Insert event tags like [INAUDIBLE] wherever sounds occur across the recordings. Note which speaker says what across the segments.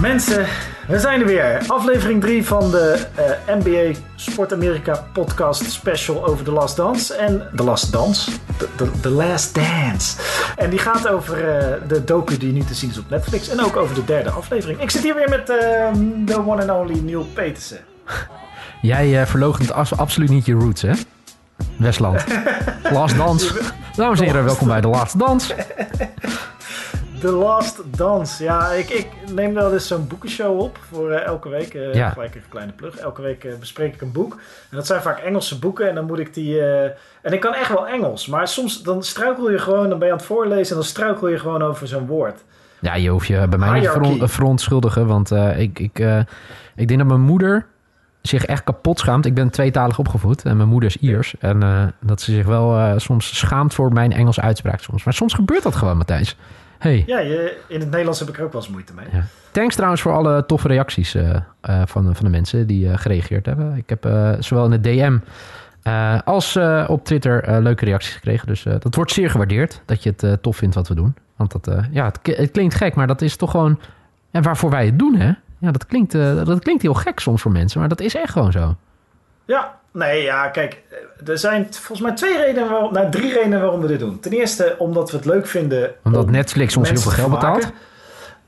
Speaker 1: Mensen, we zijn er weer. Aflevering 3 van de uh, NBA Sport Amerika podcast special over The Last Dance. En The Last Dance? The, Last Dance. En die gaat over uh, de docu die nu te zien is op Netflix. En ook over de derde aflevering. Ik zit hier weer met uh, the one and only Neil Petersen.
Speaker 2: Jij uh, verloochent absoluut niet je roots, hè? Westland. [LAUGHS] Last Dance. Dames en heren, welkom bij The Last Dance.
Speaker 1: The Last Dance. Ja, ik, ik neem wel eens zo'n boekenshow op voor uh, elke week. Uh, ja. Gelijk een kleine plug. Elke week uh, bespreek ik een boek. En dat zijn vaak Engelse boeken. En dan moet ik die... en ik kan echt wel Engels. Maar soms dan struikel je gewoon... Dan ben je aan het voorlezen en dan struikel je gewoon over zo'n woord.
Speaker 2: Ja, je hoeft je bij mij niet te verontschuldigen. Want ik, ik, ik denk dat mijn moeder zich echt kapot schaamt. Ik ben tweetalig opgevoed en mijn moeder is Iers. En dat ze zich wel soms schaamt voor mijn Engelse uitspraak soms. Maar soms gebeurt dat gewoon, Matthijs. Hey.
Speaker 1: Ja, je, in het Nederlands heb ik er ook wel eens moeite mee. Ja.
Speaker 2: Thanks trouwens voor alle toffe reacties uh, uh, van, van de mensen die uh, gereageerd hebben. Ik heb zowel in de DM als op Twitter leuke reacties gekregen. Dus dat wordt zeer gewaardeerd dat je het tof vindt wat we doen. Want dat, ja, het, het, klinkt gek, maar dat is toch gewoon... En waarvoor wij het doen, hè? Ja, dat klinkt, dat klinkt heel gek soms voor mensen, maar dat is echt gewoon zo.
Speaker 1: Ja, Nee, ja, kijk, er zijn volgens mij twee redenen waarom, nou drie redenen waarom we dit doen. Ten eerste omdat we het leuk vinden.
Speaker 2: Omdat Netflix ons heel veel geld betaalt.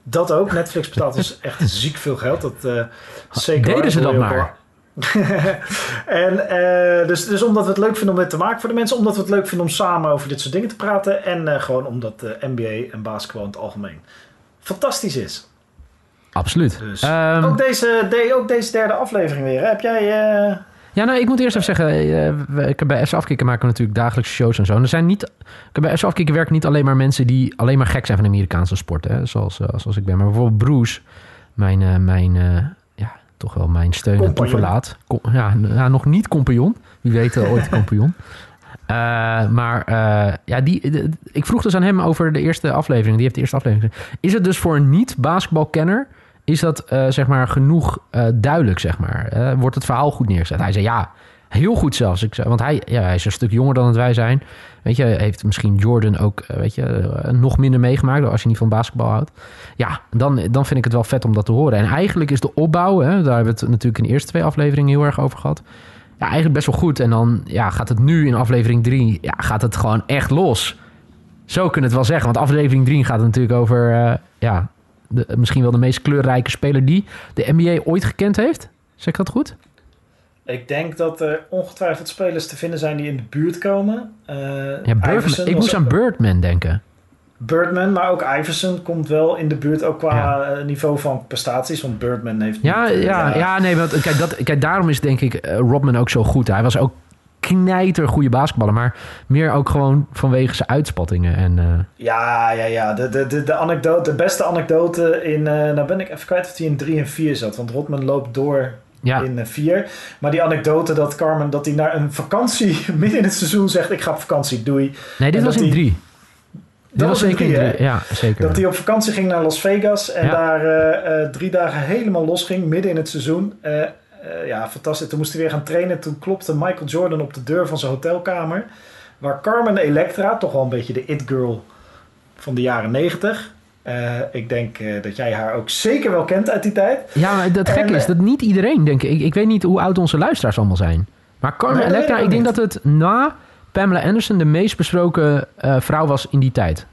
Speaker 1: Dat ook. Netflix betaalt ons echt [LAUGHS] ziek veel geld. Dat, uh,
Speaker 2: zeker Deden ze dat maar? [LAUGHS]
Speaker 1: en uh, dus, dus omdat we het leuk vinden om dit te maken voor de mensen. Omdat we het leuk vinden om samen over dit soort dingen te praten. En uh, gewoon omdat uh, NBA en basketbal in het algemeen fantastisch is.
Speaker 2: Absoluut.
Speaker 1: Dus um, ook, deze, de, ook deze derde aflevering weer. Hè? Heb jij
Speaker 2: ja, nou, ik moet eerst even zeggen, uh, ik heb bij FC Afkikken maken we natuurlijk dagelijkse shows en zo. En er zijn niet, ik bij FC Afkikken werken niet alleen maar mensen die alleen maar gek zijn van Amerikaanse sport, hè, zoals, uh, zoals ik ben. Maar bijvoorbeeld Bruce, mijn, uh, mijn ja, toch wel mijn steun en toeverlaat. ja, nou, nog niet compagnon, wie weet ooit compagnon. [LAUGHS] maar ja, die, ik vroeg dus aan hem over de eerste aflevering. Die heeft de eerste aflevering. Is het dus voor een niet-basketbalkenner is dat uh, zeg maar genoeg uh, duidelijk, zeg maar? Uh, wordt het verhaal goed neergezet? Hij zei ja, heel goed zelfs. Ik zei, want hij, ja, hij is een stuk jonger dan dat wij zijn. Weet je, heeft misschien Jordan ook weet je, nog minder meegemaakt als je niet van basketbal houdt. Ja, dan, dan vind ik het wel vet om dat te horen. En eigenlijk is de opbouw, hè, daar hebben we het natuurlijk in de eerste twee afleveringen heel erg over gehad. Ja, eigenlijk best wel goed. En dan ja, gaat het nu in aflevering drie, ja, gaat het gewoon echt los. Zo kunnen we het wel zeggen. Want aflevering 3 gaat natuurlijk over ja, de, misschien wel de meest kleurrijke speler die de NBA ooit gekend heeft. Zeg ik dat goed?
Speaker 1: Ik denk dat er ongetwijfeld spelers te vinden zijn die in de buurt komen. Uh,
Speaker 2: ja, Birdman, ik moest aan Birdman denken.
Speaker 1: Birdman, maar ook Iverson komt wel in de buurt, ook qua eh, niveau van prestaties. Want Birdman heeft.
Speaker 2: Ja, niet, ja, ja, ja, nee, want kijk, dat, kijk, daarom is denk ik uh, Rodman ook zo goed. Hij was ook knijter goede basketballer. Maar meer ook gewoon vanwege zijn uitspattingen. En, uh...
Speaker 1: Ja, ja, ja. De, de, de, de, anekdote, de beste anekdote in... Uh, nou ben ik even kwijt of hij in 3 en 4 zat. Want Rotman loopt door ja. in 4. Uh, maar die anekdote dat Carmen... dat hij naar een vakantie [LAUGHS] midden in het seizoen zegt... ik ga op vakantie, doei.
Speaker 2: Nee, dit was in 3.
Speaker 1: Dat was zeker drie, drie. Ja, zeker. Dat hij op vakantie ging naar Las Vegas en ja. daar uh, drie dagen helemaal los ging, midden in het seizoen. Uh, uh, ja, fantastisch. Toen moest hij weer gaan trainen. Toen klopte Michael Jordan op de deur van zijn hotelkamer. Waar Carmen Electra, toch wel een beetje de it-girl van de jaren negentig. Uh, ik denk uh, dat jij haar ook zeker wel kent uit die tijd.
Speaker 2: Ja, maar dat gekke is dat niet iedereen, denk ik. Ik weet niet hoe oud onze luisteraars allemaal zijn. Maar Carmen Electra, ik denk dat het na Pamela Anderson de meest besproken vrouw was in die tijd.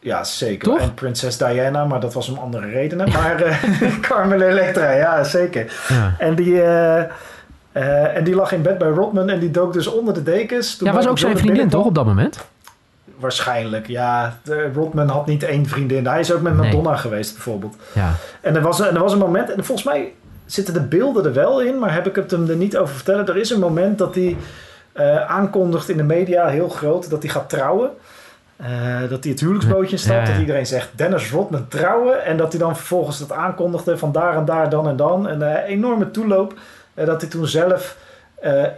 Speaker 1: Ja, zeker. En Prinses Diana, maar dat was om andere redenen. Maar [LAUGHS] uh, Carmen Electra, ja, zeker. Ja. En, die, uh, uh, en die lag in bed bij Rodman en die dook dus onder de dekens.
Speaker 2: Toen ja, was ook zijn vriendin toch op dat moment?
Speaker 1: Waarschijnlijk, ja. De, Rodman had niet één vriendin. Hij is ook met Madonna nee. geweest bijvoorbeeld. Ja. En er was, er was een moment, en volgens mij zitten de beelden er wel in, maar heb ik het hem er niet over vertellen. Er is een moment dat hij aankondigt in de media, heel groot, dat hij gaat trouwen. Uh, dat hij het huwelijksbootje [LAUGHS] stapt. Dat iedereen zegt Dennis Rodman trouwen. En dat hij dan vervolgens dat aankondigde van daar en daar, dan en dan. En een uh, enorme toeloop. Uh, dat hij toen zelf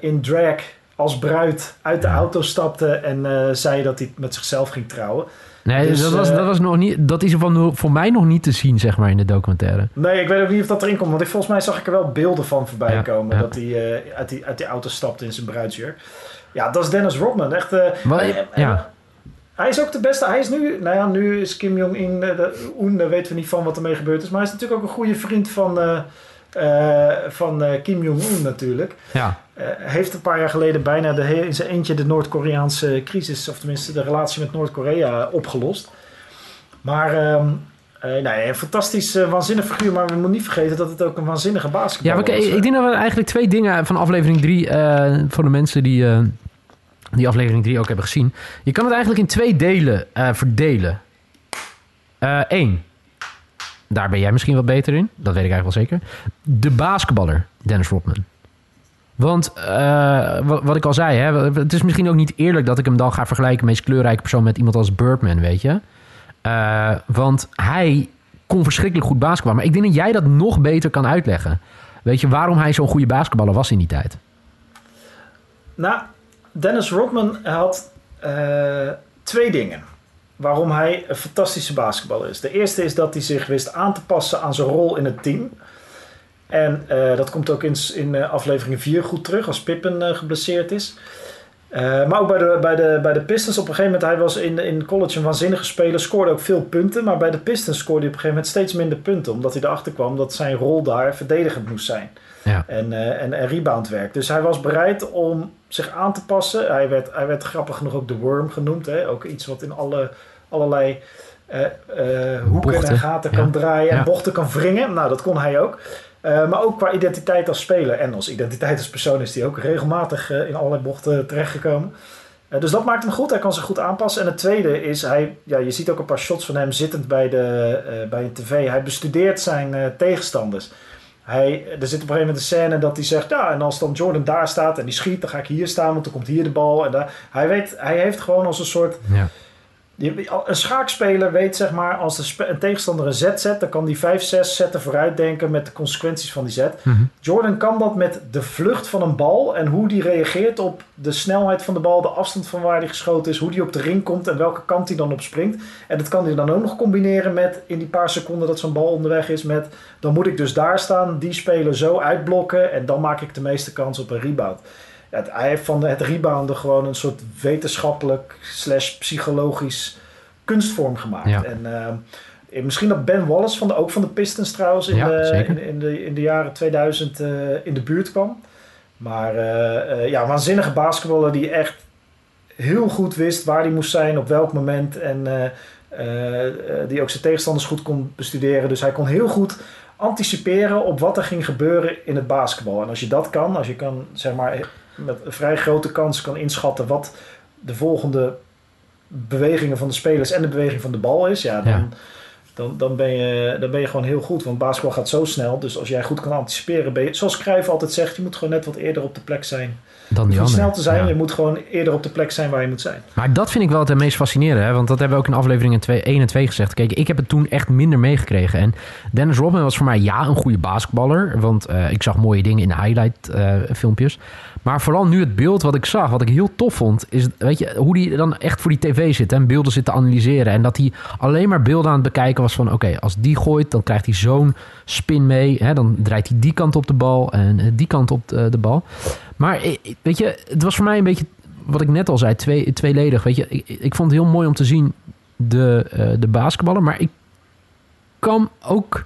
Speaker 1: in drag als bruid uit de auto stapte. En zei dat hij met zichzelf ging trouwen.
Speaker 2: Nee, dus, dat, was, dat, was nog niet, dat is van, voor mij nog niet te zien, zeg maar, in de documentaire.
Speaker 1: Nee, ik weet ook niet of dat erin komt. Want ik, volgens mij zag ik er wel beelden van voorbij ja, komen. Dat hij uit, die, uit die auto stapte in zijn bruidsjurk. Ja, dat is Dennis Rodman. Echt...
Speaker 2: ja
Speaker 1: hij is ook de beste. Hij is nu, nou ja, nu is Kim Jong-un, uh, daar weten we niet van wat ermee gebeurd is. Maar hij is natuurlijk ook een goede vriend van, uh, van Kim Jong-un natuurlijk.
Speaker 2: Ja.
Speaker 1: heeft een paar jaar geleden bijna de, in zijn eentje de Noord-Koreaanse crisis, of tenminste de relatie met Noord-Korea, opgelost. Maar um, uh, nou een fantastisch, uh, waanzinnig figuur, maar we moeten niet vergeten dat het ook een waanzinnige basketbal
Speaker 2: ja, is. Ja, ik denk dat we eigenlijk twee dingen van aflevering 3, uh, voor de mensen die, die aflevering 3 ook hebben gezien. Je kan het eigenlijk in twee delen verdelen. Eén, daar ben jij misschien wat beter in, dat weet ik eigenlijk wel zeker. De basketballer, Dennis Rodman. Want wat, wat, ik al zei, hè, het is misschien ook niet eerlijk dat ik hem dan ga vergelijken, meest kleurrijke persoon, met iemand als Birdman, weet je. Want hij kon verschrikkelijk goed basketballen. Maar ik denk dat jij dat nog beter kan uitleggen. Weet je waarom hij zo'n goede basketballer was in die tijd?
Speaker 1: Nou, Dennis Rodman had uh, twee dingen waarom hij een fantastische basketballer is. De eerste is dat hij zich wist aan te passen aan zijn rol in het team. En uh, dat komt ook in, in aflevering 4 goed terug als Pippen geblesseerd is. Uh, maar ook bij de, bij, de, bij de Pistons op een gegeven moment, hij was in, in college een waanzinnige speler, scoorde ook veel punten. Maar bij de Pistons scoorde hij op een gegeven moment steeds minder punten. Omdat hij erachter kwam dat zijn rol daar verdedigend moest zijn.
Speaker 2: Ja.
Speaker 1: En, uh, en, en rebound werk. Dus hij was bereid om zich aan te passen. Hij werd, hij werd grappig genoeg ook de worm genoemd. Hè? Ook iets wat in alle, allerlei uh, hoeken bochten. en gaten kan draaien en bochten kan wringen. Nou, dat kon hij ook. Uh, maar ook qua identiteit als speler en als identiteit als persoon is hij ook regelmatig uh, in allerlei bochten terechtgekomen. Uh, dus dat maakt hem goed. Hij kan zich goed aanpassen. En het tweede is, hij, ja, je ziet ook een paar shots van hem zittend bij, de, bij een tv. Hij bestudeert zijn tegenstanders. Hij, er zit op een gegeven moment een scène dat hij zegt: Ja, en als dan Jordan daar staat en die schiet, dan ga ik hier staan, want dan komt hier de bal. En daar, hij, weet, hij heeft gewoon als een soort.
Speaker 2: Ja
Speaker 1: een schaakspeler weet zeg maar, als een tegenstander een zet zet, dan kan die 5, 6 zetten vooruitdenken met de consequenties van die zet.
Speaker 2: Mhm.
Speaker 1: Jordan kan dat met de vlucht van een bal en hoe die reageert op de snelheid van de bal, de afstand van waar die geschoten is, hoe die op de ring komt en welke kant hij dan op springt. En dat kan hij dan ook nog combineren met in die paar seconden dat zo'n bal onderweg is, met dan moet ik dus daar staan, die speler zo uitblokken en dan maak ik de meeste kans op een rebound ja, hij heeft van het rebounden gewoon een soort wetenschappelijk slash psychologisch kunstvorm gemaakt. En uh, misschien dat Ben Wallace, van de, ook van de Pistons trouwens, in, de, in, in, de, in de jaren 2000 uh, eh, in de buurt kwam. Maar uh, ja, waanzinnige basketballer die echt heel goed wist waar hij moest zijn, op welk moment. En die ook zijn tegenstanders goed kon bestuderen. Dus hij kon heel goed anticiperen op wat er ging gebeuren in het basketbal. En als je dat kan, als je kan zeg maar met een vrij grote kans kan inschatten wat de volgende bewegingen van de spelers en de beweging van de bal is, ja, dan, Dan, dan, ben je, dan ben je gewoon heel goed. Want basketbal gaat zo snel. Dus als jij goed kan anticiperen, ben je, zoals Cruijff altijd zegt, je moet gewoon net wat eerder op de plek zijn.
Speaker 2: Dan die
Speaker 1: om snel te zijn, je moet gewoon eerder op de plek zijn waar je moet zijn.
Speaker 2: Maar dat vind ik wel het meest fascinerende. Hè? Want dat hebben we ook in afleveringen 2, 1 en 2 gezegd. Kijk, ik heb het toen echt minder meegekregen. En Dennis Rodman was voor mij ja een goede basketballer. Want uh, ik zag mooie dingen in de highlight uh, filmpjes. Maar vooral nu het beeld wat ik zag, wat ik heel tof vond, is weet je, hoe hij dan echt voor die tv zit en beelden zit te analyseren. En dat hij alleen maar beelden aan het bekijken was van: oké, als die gooit, dan krijgt hij zo'n spin mee. Hè, dan draait hij die kant op de bal en eh, die kant op de, de bal. Maar eh, weet je, het was voor mij een beetje wat ik net al zei, twee, tweeledig. Weet je, ik, ik vond het heel mooi om te zien de, uh, de basketballen, maar ik kan ook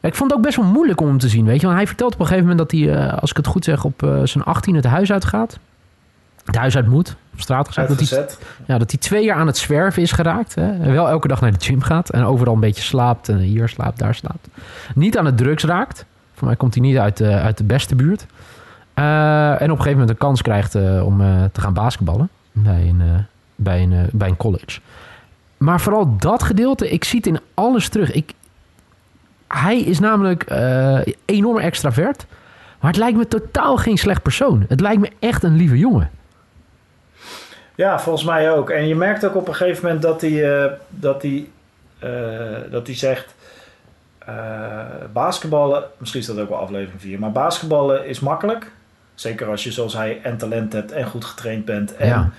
Speaker 2: ik vond het ook best wel moeilijk om hem te zien, weet je. Want hij vertelt op een gegeven moment dat hij, uh, als ik het goed zeg, op uh, zijn 18 het huis uitgaat. Het huis uit moet, op straat gezet. Dat hij, ja, dat hij twee jaar aan het zwerven is geraakt. Hè. En wel elke dag naar de gym gaat. En overal een beetje slaapt. En hier slaapt, daar slaapt. Niet aan het drugs raakt. Voor mij komt hij niet uit de, uit de beste buurt. Uh, en op een gegeven moment een kans krijgt om te gaan basketballen. Bij een, bij, een, bij een college. Maar vooral dat gedeelte, ik zie het in alles terug. Ik, hij is namelijk uh, enorm extravert. Maar het lijkt me totaal geen slecht persoon. Het lijkt me echt een lieve jongen.
Speaker 1: Ja, volgens mij ook. En je merkt ook op een gegeven moment dat hij, uh, dat hij, uh, dat hij zegt... basketballen, misschien is dat ook wel aflevering 4... maar basketballen is makkelijk. Zeker als je zoals hij en talent hebt en goed getraind bent... en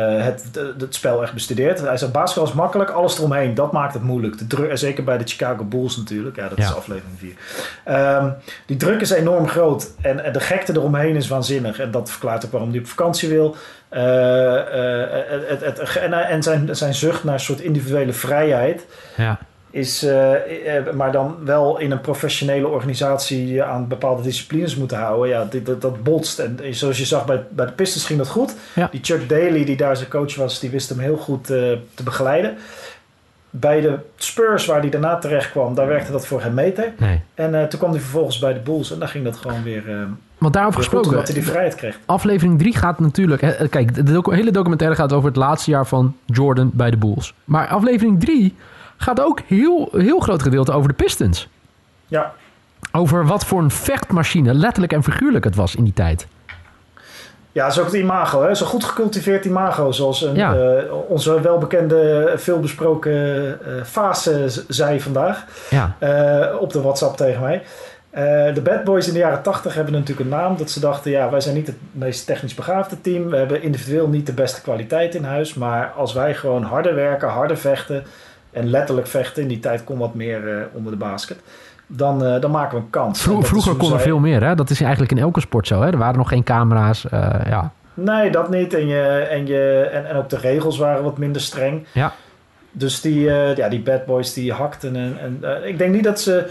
Speaker 1: het, het spel echt bestudeert. Hij zegt, basketbal is makkelijk, alles eromheen, dat maakt het moeilijk. De druk, zeker bij de Chicago Bulls natuurlijk, ja, dat is aflevering 4. Ehm, die druk is enorm groot en, en, de gekte eromheen is waanzinnig. En dat verklaart ook waarom hij op vakantie wil. het, het, en, en zijn, zijn zucht naar een soort individuele vrijheid.
Speaker 2: Ja
Speaker 1: is, eh, eh, maar dan wel in een professionele organisatie aan bepaalde disciplines moeten houden. Ja, dit, dat, dat botst. En zoals je zag bij, bij de Pistons ging dat goed. Die Chuck Daly, die daar zijn coach was, die wist hem heel goed uh, te begeleiden. Bij de Spurs, waar hij daarna terecht kwam, daar werkte dat voor geen meter.
Speaker 2: Nee.
Speaker 1: En toen kwam hij vervolgens bij de Bulls en daar ging dat gewoon weer.
Speaker 2: Want daarover gesproken,
Speaker 1: dat hij die vrijheid kreeg.
Speaker 2: Aflevering 3 gaat natuurlijk. Hè, kijk, de hele documentaire gaat over het laatste jaar van Jordan bij de Bulls. Maar aflevering 3 gaat ook heel, heel groot gedeelte over de Pistons.
Speaker 1: Ja.
Speaker 2: Over wat voor een vechtmachine, letterlijk en figuurlijk, het was in die tijd.
Speaker 1: Ja, zo ook het imago. Hè? Zo goed gecultiveerd imago. Zoals een, eh, onze welbekende, veelbesproken uh, fase zei vandaag.
Speaker 2: Ja.
Speaker 1: Uh, op de WhatsApp tegen mij. de Bad Boys in de jaren 80 hebben natuurlijk een naam. Dat ze dachten, ja, wij zijn niet het meest technisch begaafde team. We hebben individueel niet de beste kwaliteit in huis. Maar als wij gewoon harder werken, harder vechten en letterlijk vechten. In die tijd kon wat meer uh, onder de basket. Dan, uh, dan maken we een kans.
Speaker 2: vroeger kon er veel meer. Hè? Dat is eigenlijk in elke sport zo. Hè? Er waren nog geen camera's. Uh, ja.
Speaker 1: Nee, dat niet. En, je, en, je, en, en ook de regels waren wat minder streng.
Speaker 2: Ja.
Speaker 1: Dus die, ja, die bad boys die hakten. En, en ik denk niet dat ze...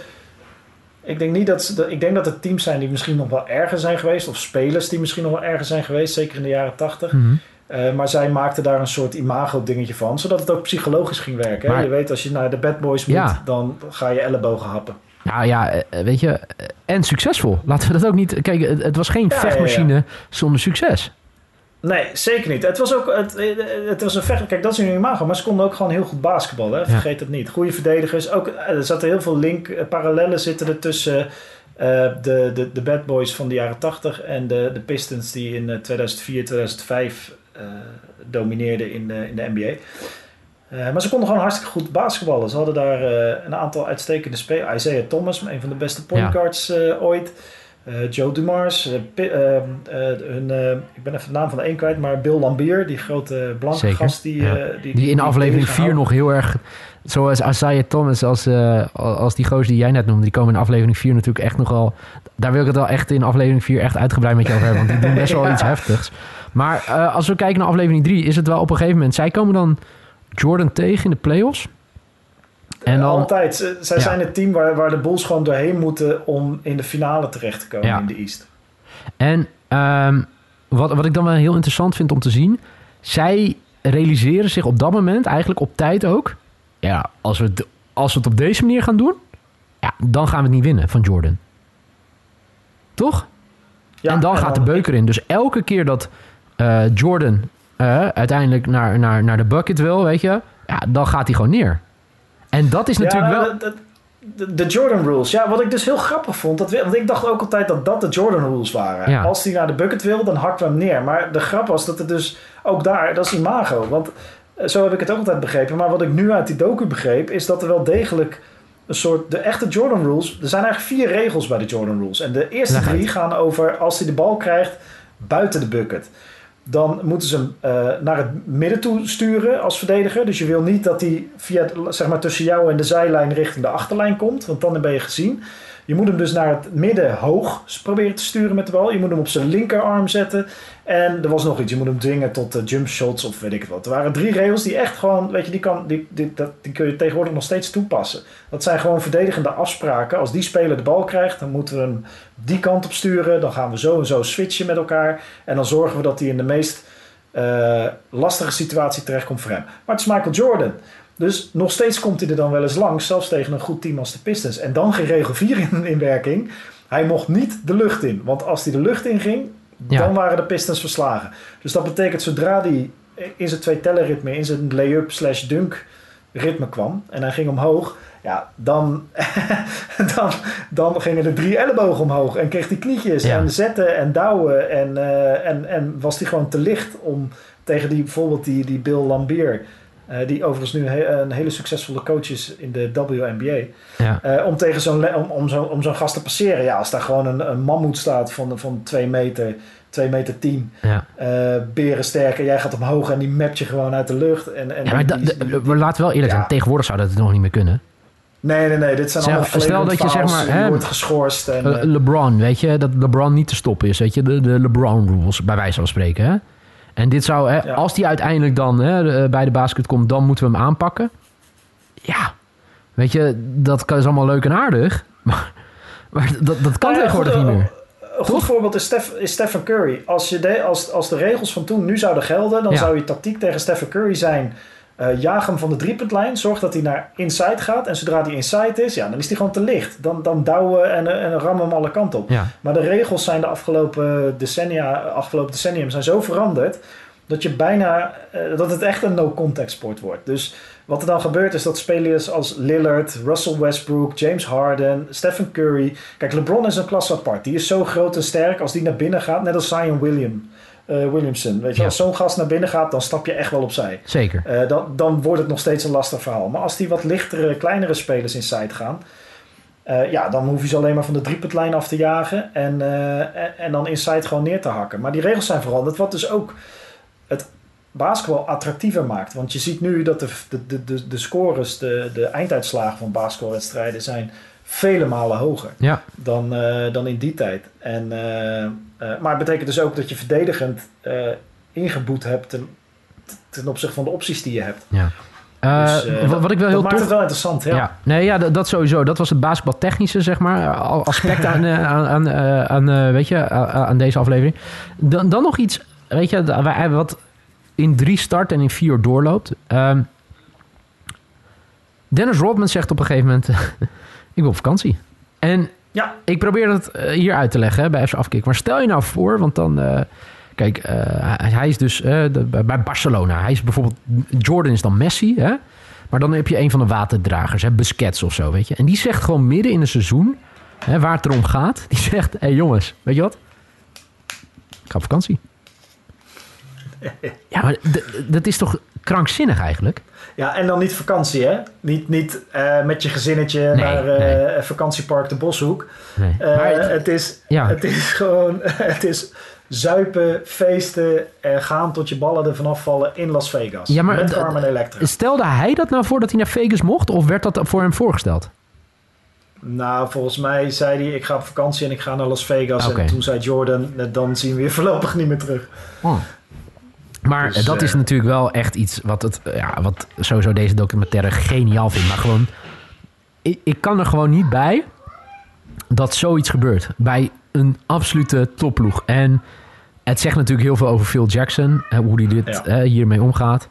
Speaker 1: Ik denk, niet dat ze, ik denk dat er teams zijn die misschien nog wel erger zijn geweest. Of spelers die misschien nog wel erger zijn geweest. Zeker in de jaren tachtig.
Speaker 2: Mm
Speaker 1: uh, maar zij maakte daar een soort imago-dingetje van, zodat het ook psychologisch ging werken. Maar, je weet, als je naar de Bad Boys moet, ja. dan ga je ellebogen happen.
Speaker 2: Nou ja, eh, weet je, en succesvol. Laten we dat ook niet. Kijk, het, was geen vechtmachine ja, zonder succes.
Speaker 1: Nee, zeker niet. Het was ook het, het was een vecht. Kijk, dat is een imago, maar ze konden ook gewoon heel goed basketballen. Vergeet het niet. Goede verdedigers. Ook, eh, er zaten heel veel link, parallellen zitten er tussen uh, de, de, de Bad Boys van de jaren 80 en de, de Pistons die in 2004, 2005 eh, domineerden in de, in de NBA. Uh, eh, maar ze konden gewoon hartstikke goed basketballen. Ze hadden daar uh, een aantal uitstekende spelers. Isaiah Thomas, een van de beste point guards uh, ooit. Joe Dumars. hun, ik ben even de naam van de een kwijt, maar Bill Lambier, die grote blanke Zeker. gast. Die,
Speaker 2: die, die, in aflevering 4 nog heel erg... Zoals Isaiah Thomas, als, als die gozer die jij net noemde, die komen in aflevering 4 natuurlijk echt nogal... Daar wil ik het wel echt in aflevering 4 echt uitgebreid met je over hebben, want die doen best [LAUGHS] wel iets heftigs. Maar uh, als we kijken naar aflevering 3, is het wel op een gegeven moment... Zij komen dan Jordan tegen in de playoffs.
Speaker 1: En dan, Altijd. Zij zijn het team waar, waar de Bulls gewoon doorheen moeten... om in de finale terecht te komen in de East.
Speaker 2: En um, wat, wat ik dan wel heel interessant vind om te zien... zij realiseren zich op dat moment, eigenlijk op tijd ook... ja, als we het, als we het op deze manier gaan doen... ja, dan gaan we het niet winnen van Jordan. Toch? Ja, en dan gaat de beuker in. Dus elke keer dat Jordan uh, uiteindelijk naar, naar, naar de bucket wil, weet je, ja, dan gaat hij gewoon neer. En dat is natuurlijk wel.
Speaker 1: De, de, Jordan rules. Ja, wat ik dus heel grappig vond. Dat, want ik dacht ook altijd dat dat de Jordan rules waren. Ja. Als hij naar de bucket wil, dan hakt we hem neer. Maar de grap was dat het dus ook daar, dat is imago. Want eh, zo heb ik het ook altijd begrepen. Maar wat ik nu uit die docu begreep, is dat er wel degelijk een soort. De echte Jordan rules. Er zijn eigenlijk vier regels bij de Jordan rules. En de eerste drie gaan over als hij de bal krijgt buiten de bucket dan moeten ze hem uh, naar het midden toe sturen als verdediger. Dus je wil niet dat hij via, zeg maar, tussen jou en de zijlijn richting de achterlijn komt, want dan ben je gezien. Je moet hem dus naar het midden hoog proberen te sturen met de bal. Je moet hem op zijn linkerarm zetten. En er was nog iets. Je moet hem dwingen tot uh, jump shots of weet ik wat. Er waren drie regels die echt gewoon, weet je, die, kan, die, dat, die kun je tegenwoordig nog steeds toepassen. Dat zijn gewoon verdedigende afspraken. Als die speler de bal krijgt, dan moeten we hem die kant op sturen. Dan gaan we zo en zo switchen met elkaar. En dan zorgen we dat hij in de meest uh, lastige situatie terechtkomt voor hem. Maar het is Michael Jordan. Dus nog steeds komt hij er dan wel eens langs, zelfs tegen een goed team als de Pistons. En dan ging regel 4 in, in werking. Hij mocht niet de lucht in. Want als hij de lucht in ging, dan waren de Pistons verslagen. Dus dat betekent zodra hij in zijn twee tellen ritme, in zijn lay-up slash dunk ritme kwam en hij ging omhoog, ja, dan, [LAUGHS] dan, dan gingen er drie ellebogen omhoog en kreeg hij knietjes en zetten en douwen en, uh, en, en was hij gewoon te licht om tegen die bijvoorbeeld die, die Bill Lambier uh, die overigens nu een, een, hele succesvolle coach is in de WNBA.
Speaker 2: Ja.
Speaker 1: Uh, om tegen zo'n om, om zo'n om zo'n gast te passeren. Ja, als daar gewoon een, een mammoet staat van, van twee meter 2 meter 10. Ja. Uh, beren sterker. Jij gaat omhoog en die mapt je gewoon uit de lucht. En, en
Speaker 2: ja, maar we laten wel eerlijk zijn. Tegenwoordig zou dat het nog niet meer kunnen.
Speaker 1: Nee, nee, nee. Dit zijn allemaal Stel dat je zeg maar... Hè, wordt geschorst. En,
Speaker 2: uh, LeBron, weet je. Dat LeBron niet te stoppen is. Weet je. De, de LeBron rules, bij wijze van spreken. Hè? En dit zou... Hè, Als die uiteindelijk dan hè, bij de basket komt... dan moeten we hem aanpakken. Ja. Weet je, dat is allemaal leuk en aardig. [LAUGHS] Maar, maar dat, dat kan nou tegenwoordig niet meer.
Speaker 1: Een goed voorbeeld is, Steph, is Stephen Curry. Als, je de, als, als de regels van toen nu zouden gelden, dan zou je tactiek tegen Stephen Curry zijn. Uh, jaag hem van de driepuntlijn. Zorg dat hij naar inside gaat. En zodra hij inside is, ja, dan is hij gewoon te licht. Dan, dan douwen en, en rammen hem alle kanten op. Maar de regels zijn de afgelopen decennia, afgelopen decennium zijn zo veranderd. Dat je bijna uh, dat het echt een no-contact sport wordt. Dus wat er dan gebeurt is dat spelers als Lillard, Russell Westbrook, James Harden, Stephen Curry. Kijk, LeBron is een klasse apart. Die is zo groot en sterk als die naar binnen gaat, net als Zion William. Uh, Williamson. Weet je, als zo'n gast naar binnen gaat, dan stap je echt wel opzij.
Speaker 2: Zeker.
Speaker 1: Uh, dan, dan wordt het nog steeds een lastig verhaal. Maar als die wat lichtere, kleinere spelers inside gaan, uh, ja, dan hoef je ze alleen maar van de driepuntlijn af te jagen en, en, en, dan inside gewoon neer te hakken. Maar die regels zijn veranderd, wat dus ook het basketbal attractiever maakt. Want je ziet nu dat de, de, de, de scores, de, de einduitslagen van basketbalwedstrijden zijn vele malen hoger ja. dan, dan in die tijd. En, uh, uh, maar het betekent dus ook dat je verdedigend ingeboet hebt ten, ten opzichte van de opties die je hebt.
Speaker 2: Ja. Dus, wat, wat, ik wel heel
Speaker 1: maakt het wel interessant, ja.
Speaker 2: ja. Nee, ja, dat, dat, sowieso. Dat was het basketbaltechnische, zeg maar, aspect aan, aan, aan, aan, weet je, aan deze aflevering. Dan, dan nog iets, weet je, wat in drie start en in vier doorloopt. Um, Dennis Rodman zegt op een gegeven moment... [LAUGHS] ik wil op vakantie. En ja. ik probeer het eh, hier uit te leggen bij FC Afkik. Maar stel je nou voor, want dan... Uh, kijk, uh, hij is dus de, bij Barcelona. Hij is bijvoorbeeld... Jordan is dan Messi, hè? Maar dan heb je een van de waterdragers, hè, Busquets of zo, weet je. En die zegt gewoon midden in een seizoen, hè, waar het erom gaat... [LAUGHS] Die zegt, hé hey jongens, weet je wat? Ik ga op vakantie. [LAUGHS] Ja, maar dat is toch krankzinnig eigenlijk?
Speaker 1: Ja, en dan niet vakantie, hè? Niet, niet uh, met je gezinnetje naar uh, nee. vakantiepark de Boshoek. Nee. Uh, het, het, is, ja. het is gewoon... [LAUGHS] Het is zuipen, feesten en gaan tot je ballen er vanaf vallen in Las Vegas. Ja, maar met Carmen Electra.
Speaker 2: Stelde hij dat nou voor dat hij naar Vegas mocht? Of werd dat voor hem voorgesteld?
Speaker 1: Nou, volgens mij zei hij: Ik ga op vakantie en ik ga naar Las Vegas. Okay. En toen zei Jordan: Dan zien we je voorlopig niet meer terug.
Speaker 2: Oh. Maar dus, dat is eh, natuurlijk wel echt iets wat, het, ja, wat sowieso deze documentaire geniaal vindt. Maar gewoon, ik, ik kan er gewoon niet bij dat zoiets gebeurt. Bij een absolute topploeg. En het zegt natuurlijk heel veel over Phil Jackson. Hoe hij dit hiermee omgaat.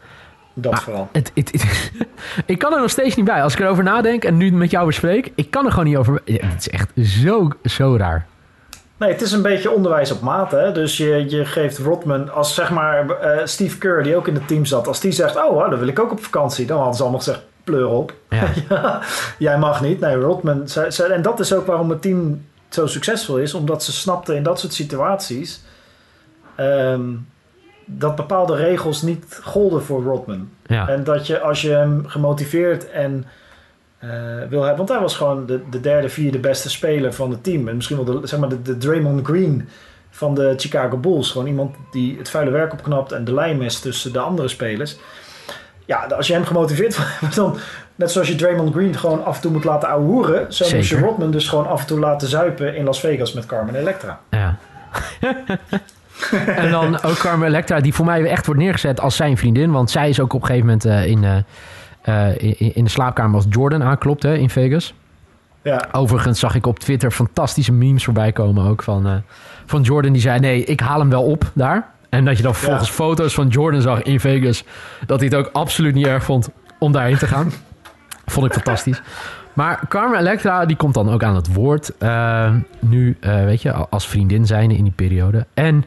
Speaker 1: Dat vooral.
Speaker 2: Het, het, [LAUGHS] ik kan er nog steeds niet bij. Als ik erover nadenk en nu met jou bespreek, ik kan er gewoon niet over. het is echt zo, zo raar.
Speaker 1: Nee, het is een beetje onderwijs op maat. Hè? Dus je, je geeft Rodman, als zeg maar uh, Steve Kerr, die ook in het team zat, als die zegt: Oh, dan wil ik ook op vakantie, dan hadden ze allemaal gezegd: pleur op. Ja. [LAUGHS] jij mag niet. Nee, Rodman. en dat is ook waarom het team zo succesvol is, omdat ze snapten in dat soort situaties um, dat bepaalde regels niet golden voor Rodman. Ja. En dat je als je hem gemotiveerd en uh, wil hebben. Want hij was gewoon de, de derde, vierde beste speler van het team. En misschien wel de, zeg maar de, de Draymond Green van de Chicago Bulls. Gewoon iemand die het vuile werk opknapt en de lijm is tussen de andere spelers. Ja, als je hem gemotiveerd [LAUGHS] wordt, dan... Net zoals je Draymond Green gewoon af en toe moet laten ouwehoeren... zo moet je Rodman dus gewoon af en toe laten zuipen in Las Vegas met Carmen Electra.
Speaker 2: Ja. [LAUGHS] en dan ook Carmen Electra, die voor mij echt wordt neergezet als zijn vriendin. Want zij is ook op een gegeven moment uh, in... Uh, uh, in, in, de slaapkamer als Jordan aanklopt hè, in Vegas. Ja. Overigens zag ik op Twitter fantastische memes voorbij komen ook van, uh, van Jordan. Die zei, nee, ik haal hem wel op daar. En dat je dan vervolgens foto's van Jordan zag in Vegas. Dat hij het ook absoluut niet erg vond om daarheen te gaan. [LAUGHS] vond ik fantastisch. Maar Carmen Electra, die komt dan ook aan het woord. Uh, nu, weet je, als vriendin zijnde in die periode. En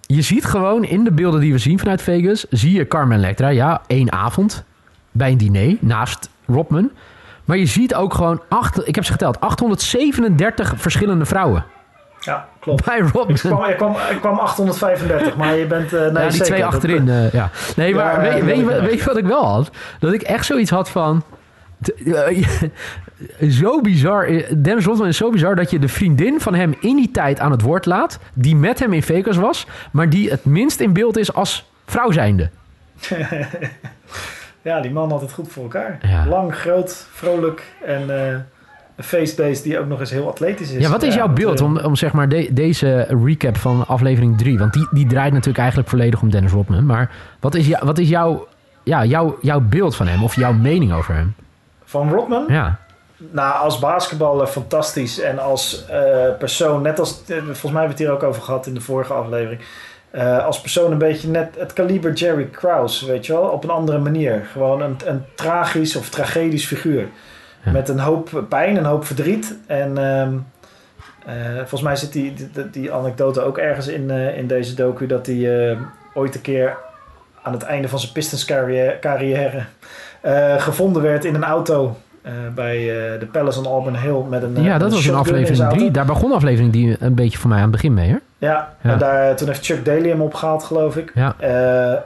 Speaker 2: je ziet gewoon in de beelden die we zien vanuit Vegas... zie je Carmen Electra, ja, één avond bij een diner naast Rodman. Maar je ziet ook gewoon, acht, ik heb ze geteld, 837 verschillende vrouwen.
Speaker 1: Ja, klopt.
Speaker 2: Bij Rodman. Ik
Speaker 1: kwam, ik kwam, ik kwam 835, maar je bent... Uh, nee,
Speaker 2: ja, die twee achterin, uh, ja. Nee, maar weet, weet, weet, je wat ik wel had? Dat ik echt zoiets had van... [LAUGHS] zo bizar. Dennis Rodman is zo bizar dat je de vriendin van hem in die tijd aan het woord laat. Die met hem in Vegas was. Maar die het minst in beeld is als vrouw zijnde. [LAUGHS]
Speaker 1: ja, die man had het goed voor elkaar. Lang, groot, vrolijk en uh, een facebase die ook nog eens heel atletisch is.
Speaker 2: Ja, wat is jouw beeld om, om zeg maar deze recap van aflevering 3? Want die, die draait natuurlijk eigenlijk volledig om Dennis Rodman. Maar wat is, jou, wat is jouw, ja, jouw, jouw beeld van hem of jouw mening over hem?
Speaker 1: Van Rodman?
Speaker 2: Ja.
Speaker 1: Nou, als basketballer fantastisch. En als uh, persoon, net als... volgens mij hebben we het hier ook over gehad in de vorige aflevering uh, als persoon een beetje net het kaliber Jerry Krause, weet je wel, op een andere manier. Gewoon een, een tragisch of tragedisch figuur. Met een hoop pijn, een hoop verdriet. En uh, volgens mij zit die, die, die, anekdote ook ergens in, uh, in deze docu dat hij ooit een keer aan het einde van zijn Pistons carrière, carrière gevonden werd in een auto uh, bij uh, de Palace on Auburn Hill met een.
Speaker 2: Ja, dat was een aflevering 3. Daar begon aflevering die een beetje voor mij aan het begin mee, hè?
Speaker 1: Ja, ja. en daar, toen heeft Chuck Daly hem opgehaald, geloof ik.
Speaker 2: Ja.
Speaker 1: Uh,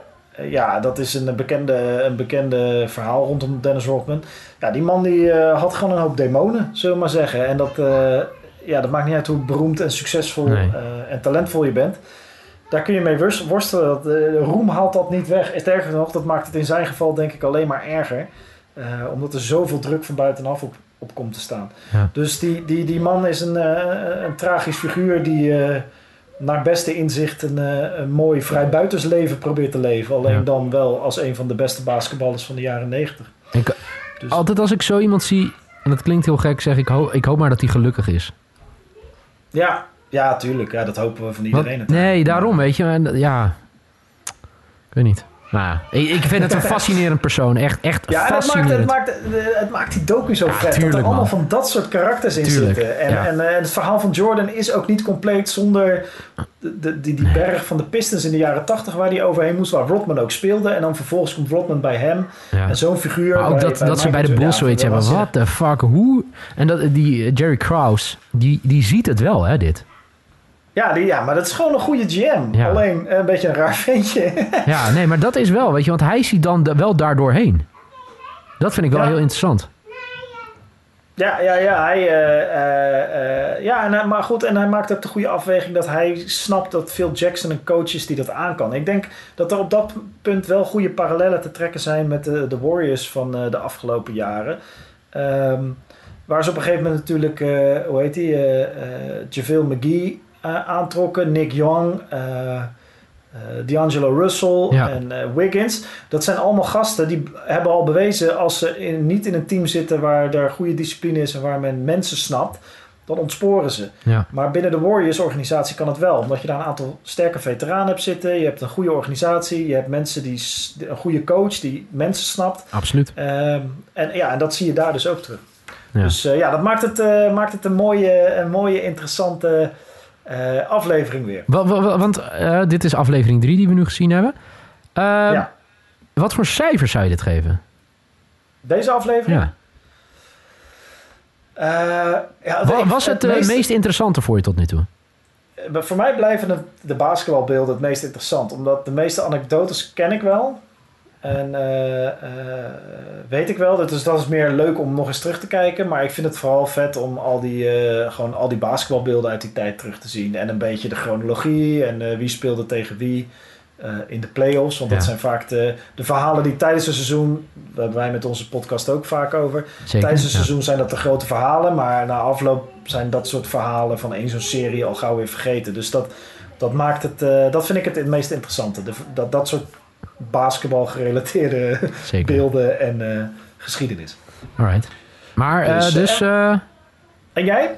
Speaker 1: ja, dat is een bekende, een bekende verhaal rondom Dennis Rodman. Ja, die man die had gewoon een hoop demonen, zullen we maar zeggen. En dat, ja, dat maakt niet uit hoe beroemd en succesvol nee. en talentvol je bent. Daar kun je mee worstelen. Dat, roem haalt dat niet weg. Sterker nog, dat maakt het in zijn geval denk ik alleen maar erger. Omdat er zoveel druk van buitenaf op, op komt te staan.
Speaker 2: Ja.
Speaker 1: Dus die, die, die man is een, een tragisch figuur die naar beste inzicht een, een mooi vrijbuitersleven probeert te leven. Alleen ja. dan wel als een van de beste basketballers van de jaren negentig.
Speaker 2: Dus. Altijd als ik zo iemand zie, en dat klinkt heel gek, zeg ik, ho ik hoop maar dat hij gelukkig is.
Speaker 1: Ja, ja, tuurlijk. Ja, dat hopen we van iedereen.
Speaker 2: Nee, daarom, weet je. Ja, ik weet niet. Nou, ik vind het een [LAUGHS] fascinerend persoon. Echt, echt
Speaker 1: ja,
Speaker 2: fascinerend.
Speaker 1: Het maakt, het, maakt, het maakt die docu zo vet. Tuurlijk, dat er allemaal van dat soort karakters in zitten. En, en, en, het verhaal van Jordan is ook niet compleet zonder de, de, die, die berg van de Pistons in de jaren tachtig... waar hij overheen moest, waar Rodman ook speelde. En dan vervolgens komt Rodman bij hem. En zo'n figuur...
Speaker 2: Maar ook dat, dat ze bij de Bulls zoiets hebben. What the fuck, hoe... En dat, die Jerry Krause, die, die ziet het wel, hè, dit.
Speaker 1: Ja, die, ja, maar dat is gewoon een goede GM. Alleen een beetje een raar ventje.
Speaker 2: ja, nee, maar dat is wel, weet je, want hij ziet dan wel daardoor heen. Dat vind ik wel heel interessant.
Speaker 1: Ja, ja, ja. Hij, uh, uh, uh, ja en, maar goed, en hij maakt ook de goede afweging dat hij snapt dat Phil Jackson een coach is die dat aan kan. Ik denk dat er op dat punt wel goede parallellen te trekken zijn met de, de Warriors van de afgelopen jaren. Um, waar ze op een gegeven moment natuurlijk, hoe heet hij, JaVale McGee aantrokken. Nick Young, uh, D'Angelo Russell en Wiggins. Dat zijn allemaal gasten die hebben al bewezen als ze in, niet in een team zitten waar er goede discipline is en waar men mensen snapt, dan ontsporen ze.
Speaker 2: Ja.
Speaker 1: Maar binnen de Warriors organisatie kan het wel, omdat je daar een aantal sterke veteranen hebt zitten. Je hebt een goede organisatie, je hebt mensen die een goede coach die mensen snapt.
Speaker 2: Absoluut.
Speaker 1: Ehm, en ja, en dat zie je daar dus ook terug. Ja. Dus ja, dat maakt het, maakt het een mooie, een mooie interessante uh, aflevering weer.
Speaker 2: Want uh, dit is aflevering 3 die we nu gezien hebben. Uh, ja. Wat voor cijfers zou je dit geven?
Speaker 1: Deze aflevering?
Speaker 2: Ja.
Speaker 1: ja
Speaker 2: het, was het, het meest... meest interessante voor je tot nu toe?
Speaker 1: Voor mij blijven de, de basketbalbeelden het meest interessant. Omdat de meeste anekdotes ken ik wel. En uh, uh, weet ik wel, dat is, dat is meer leuk om nog eens terug te kijken. Maar ik vind het vooral vet om al die, uh, gewoon al die basketbalbeelden uit die tijd terug te zien. En een beetje de chronologie en wie speelde tegen wie in de playoffs. Want dat zijn vaak de, de verhalen die tijdens het seizoen, daar hebben wij met onze podcast ook vaak over.
Speaker 2: Zeker,
Speaker 1: tijdens het seizoen zijn dat de grote verhalen. Maar na afloop zijn dat soort verhalen van één zo'n serie al gauw weer vergeten. Dus dat, dat maakt het, dat vind ik het het meest interessante. De, dat, dat soort basketbal gerelateerde beelden en uh, geschiedenis.
Speaker 2: Alright. Maar uh, dus. dus uh,
Speaker 1: en jij?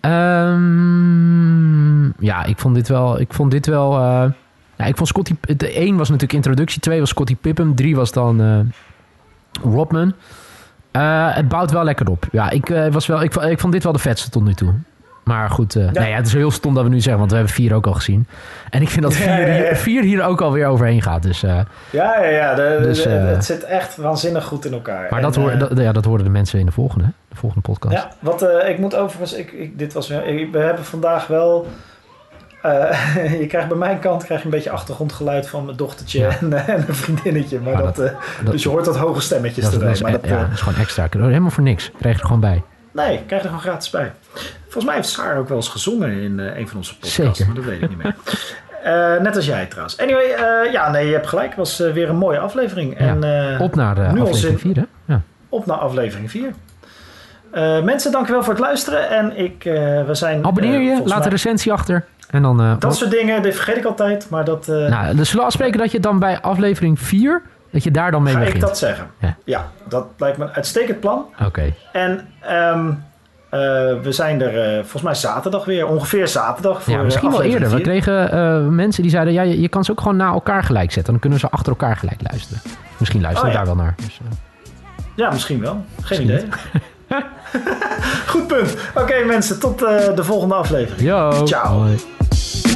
Speaker 2: Um, ja, ik vond dit wel. Ik vond dit wel. ja, ik vond Scotty. De 1 was natuurlijk introductie, 2 was Scotty Pippen, 3 was dan Rodman. het bouwt wel lekker op. Ja, ik, was wel, ik, ik vond dit wel de vetste tot nu toe. Maar goed, uh, ja. Nou ja, het is heel stom dat we nu zeggen, want we hebben vier ook al gezien. En ik vind dat vier, ja, hier, vier hier, ook alweer overheen gaat. Dus, uh,
Speaker 1: ja, ja, ja. De, dus, de, uh, het zit echt waanzinnig goed in elkaar.
Speaker 2: Maar en, dat, hoor, dat, ja, dat hoorden de mensen in de volgende, de volgende podcast.
Speaker 1: Ja, wat ik moet overigens, ik, ik, dit was, we hebben vandaag wel [LAUGHS] je krijgt bij mijn kant krijg je een beetje achtergrondgeluid van mijn dochtertje en, en, een vriendinnetje. Maar dat, dat, dus je hoort dat hoge stemmetjes
Speaker 2: dat,
Speaker 1: erbij. maar
Speaker 2: dat, ja, dat is gewoon extra. Helemaal voor niks. Krijg je er gewoon bij.
Speaker 1: Nee, krijg je er gewoon gratis bij. Volgens mij heeft Saar ook wel eens gezongen in een van onze podcasts. Zeker. Maar dat weet ik niet meer. Uh, [LAUGHS] net als jij trouwens. Anyway, uh, ja, nee, je hebt gelijk. Het was weer een mooie aflevering. Ja, en,
Speaker 2: op naar de aflevering 4, hè? Ja.
Speaker 1: Op naar aflevering 4. mensen, dankjewel voor het luisteren. En ik, we zijn...
Speaker 2: Abonneer je, laat mij... een recensie achter. En dan,
Speaker 1: dat soort dingen, dat vergeet ik altijd. Maar dat...
Speaker 2: Nou, dus zullen we afspreken dat je dan bij aflevering 4... Dat je daar dan mee
Speaker 1: Ga
Speaker 2: begint.
Speaker 1: ik dat zeggen? Ja. ja, dat lijkt me een uitstekend plan.
Speaker 2: Oké. Okay.
Speaker 1: En... Um, uh, we zijn er uh, volgens mij zaterdag weer, ongeveer zaterdag. Voor,
Speaker 2: ja, misschien wel eerder. We kregen uh, mensen die zeiden: ja, je, je, kan ze ook gewoon na elkaar gelijk zetten. Dan kunnen ze achter elkaar gelijk luisteren. Misschien luisteren oh, ja. daar wel naar. Dus,
Speaker 1: ja, misschien wel. Geen misschien idee. [LAUGHS] Goed punt. Oké, okay, mensen, tot de volgende aflevering.
Speaker 2: Yo.
Speaker 1: Ciao.
Speaker 2: Hoi.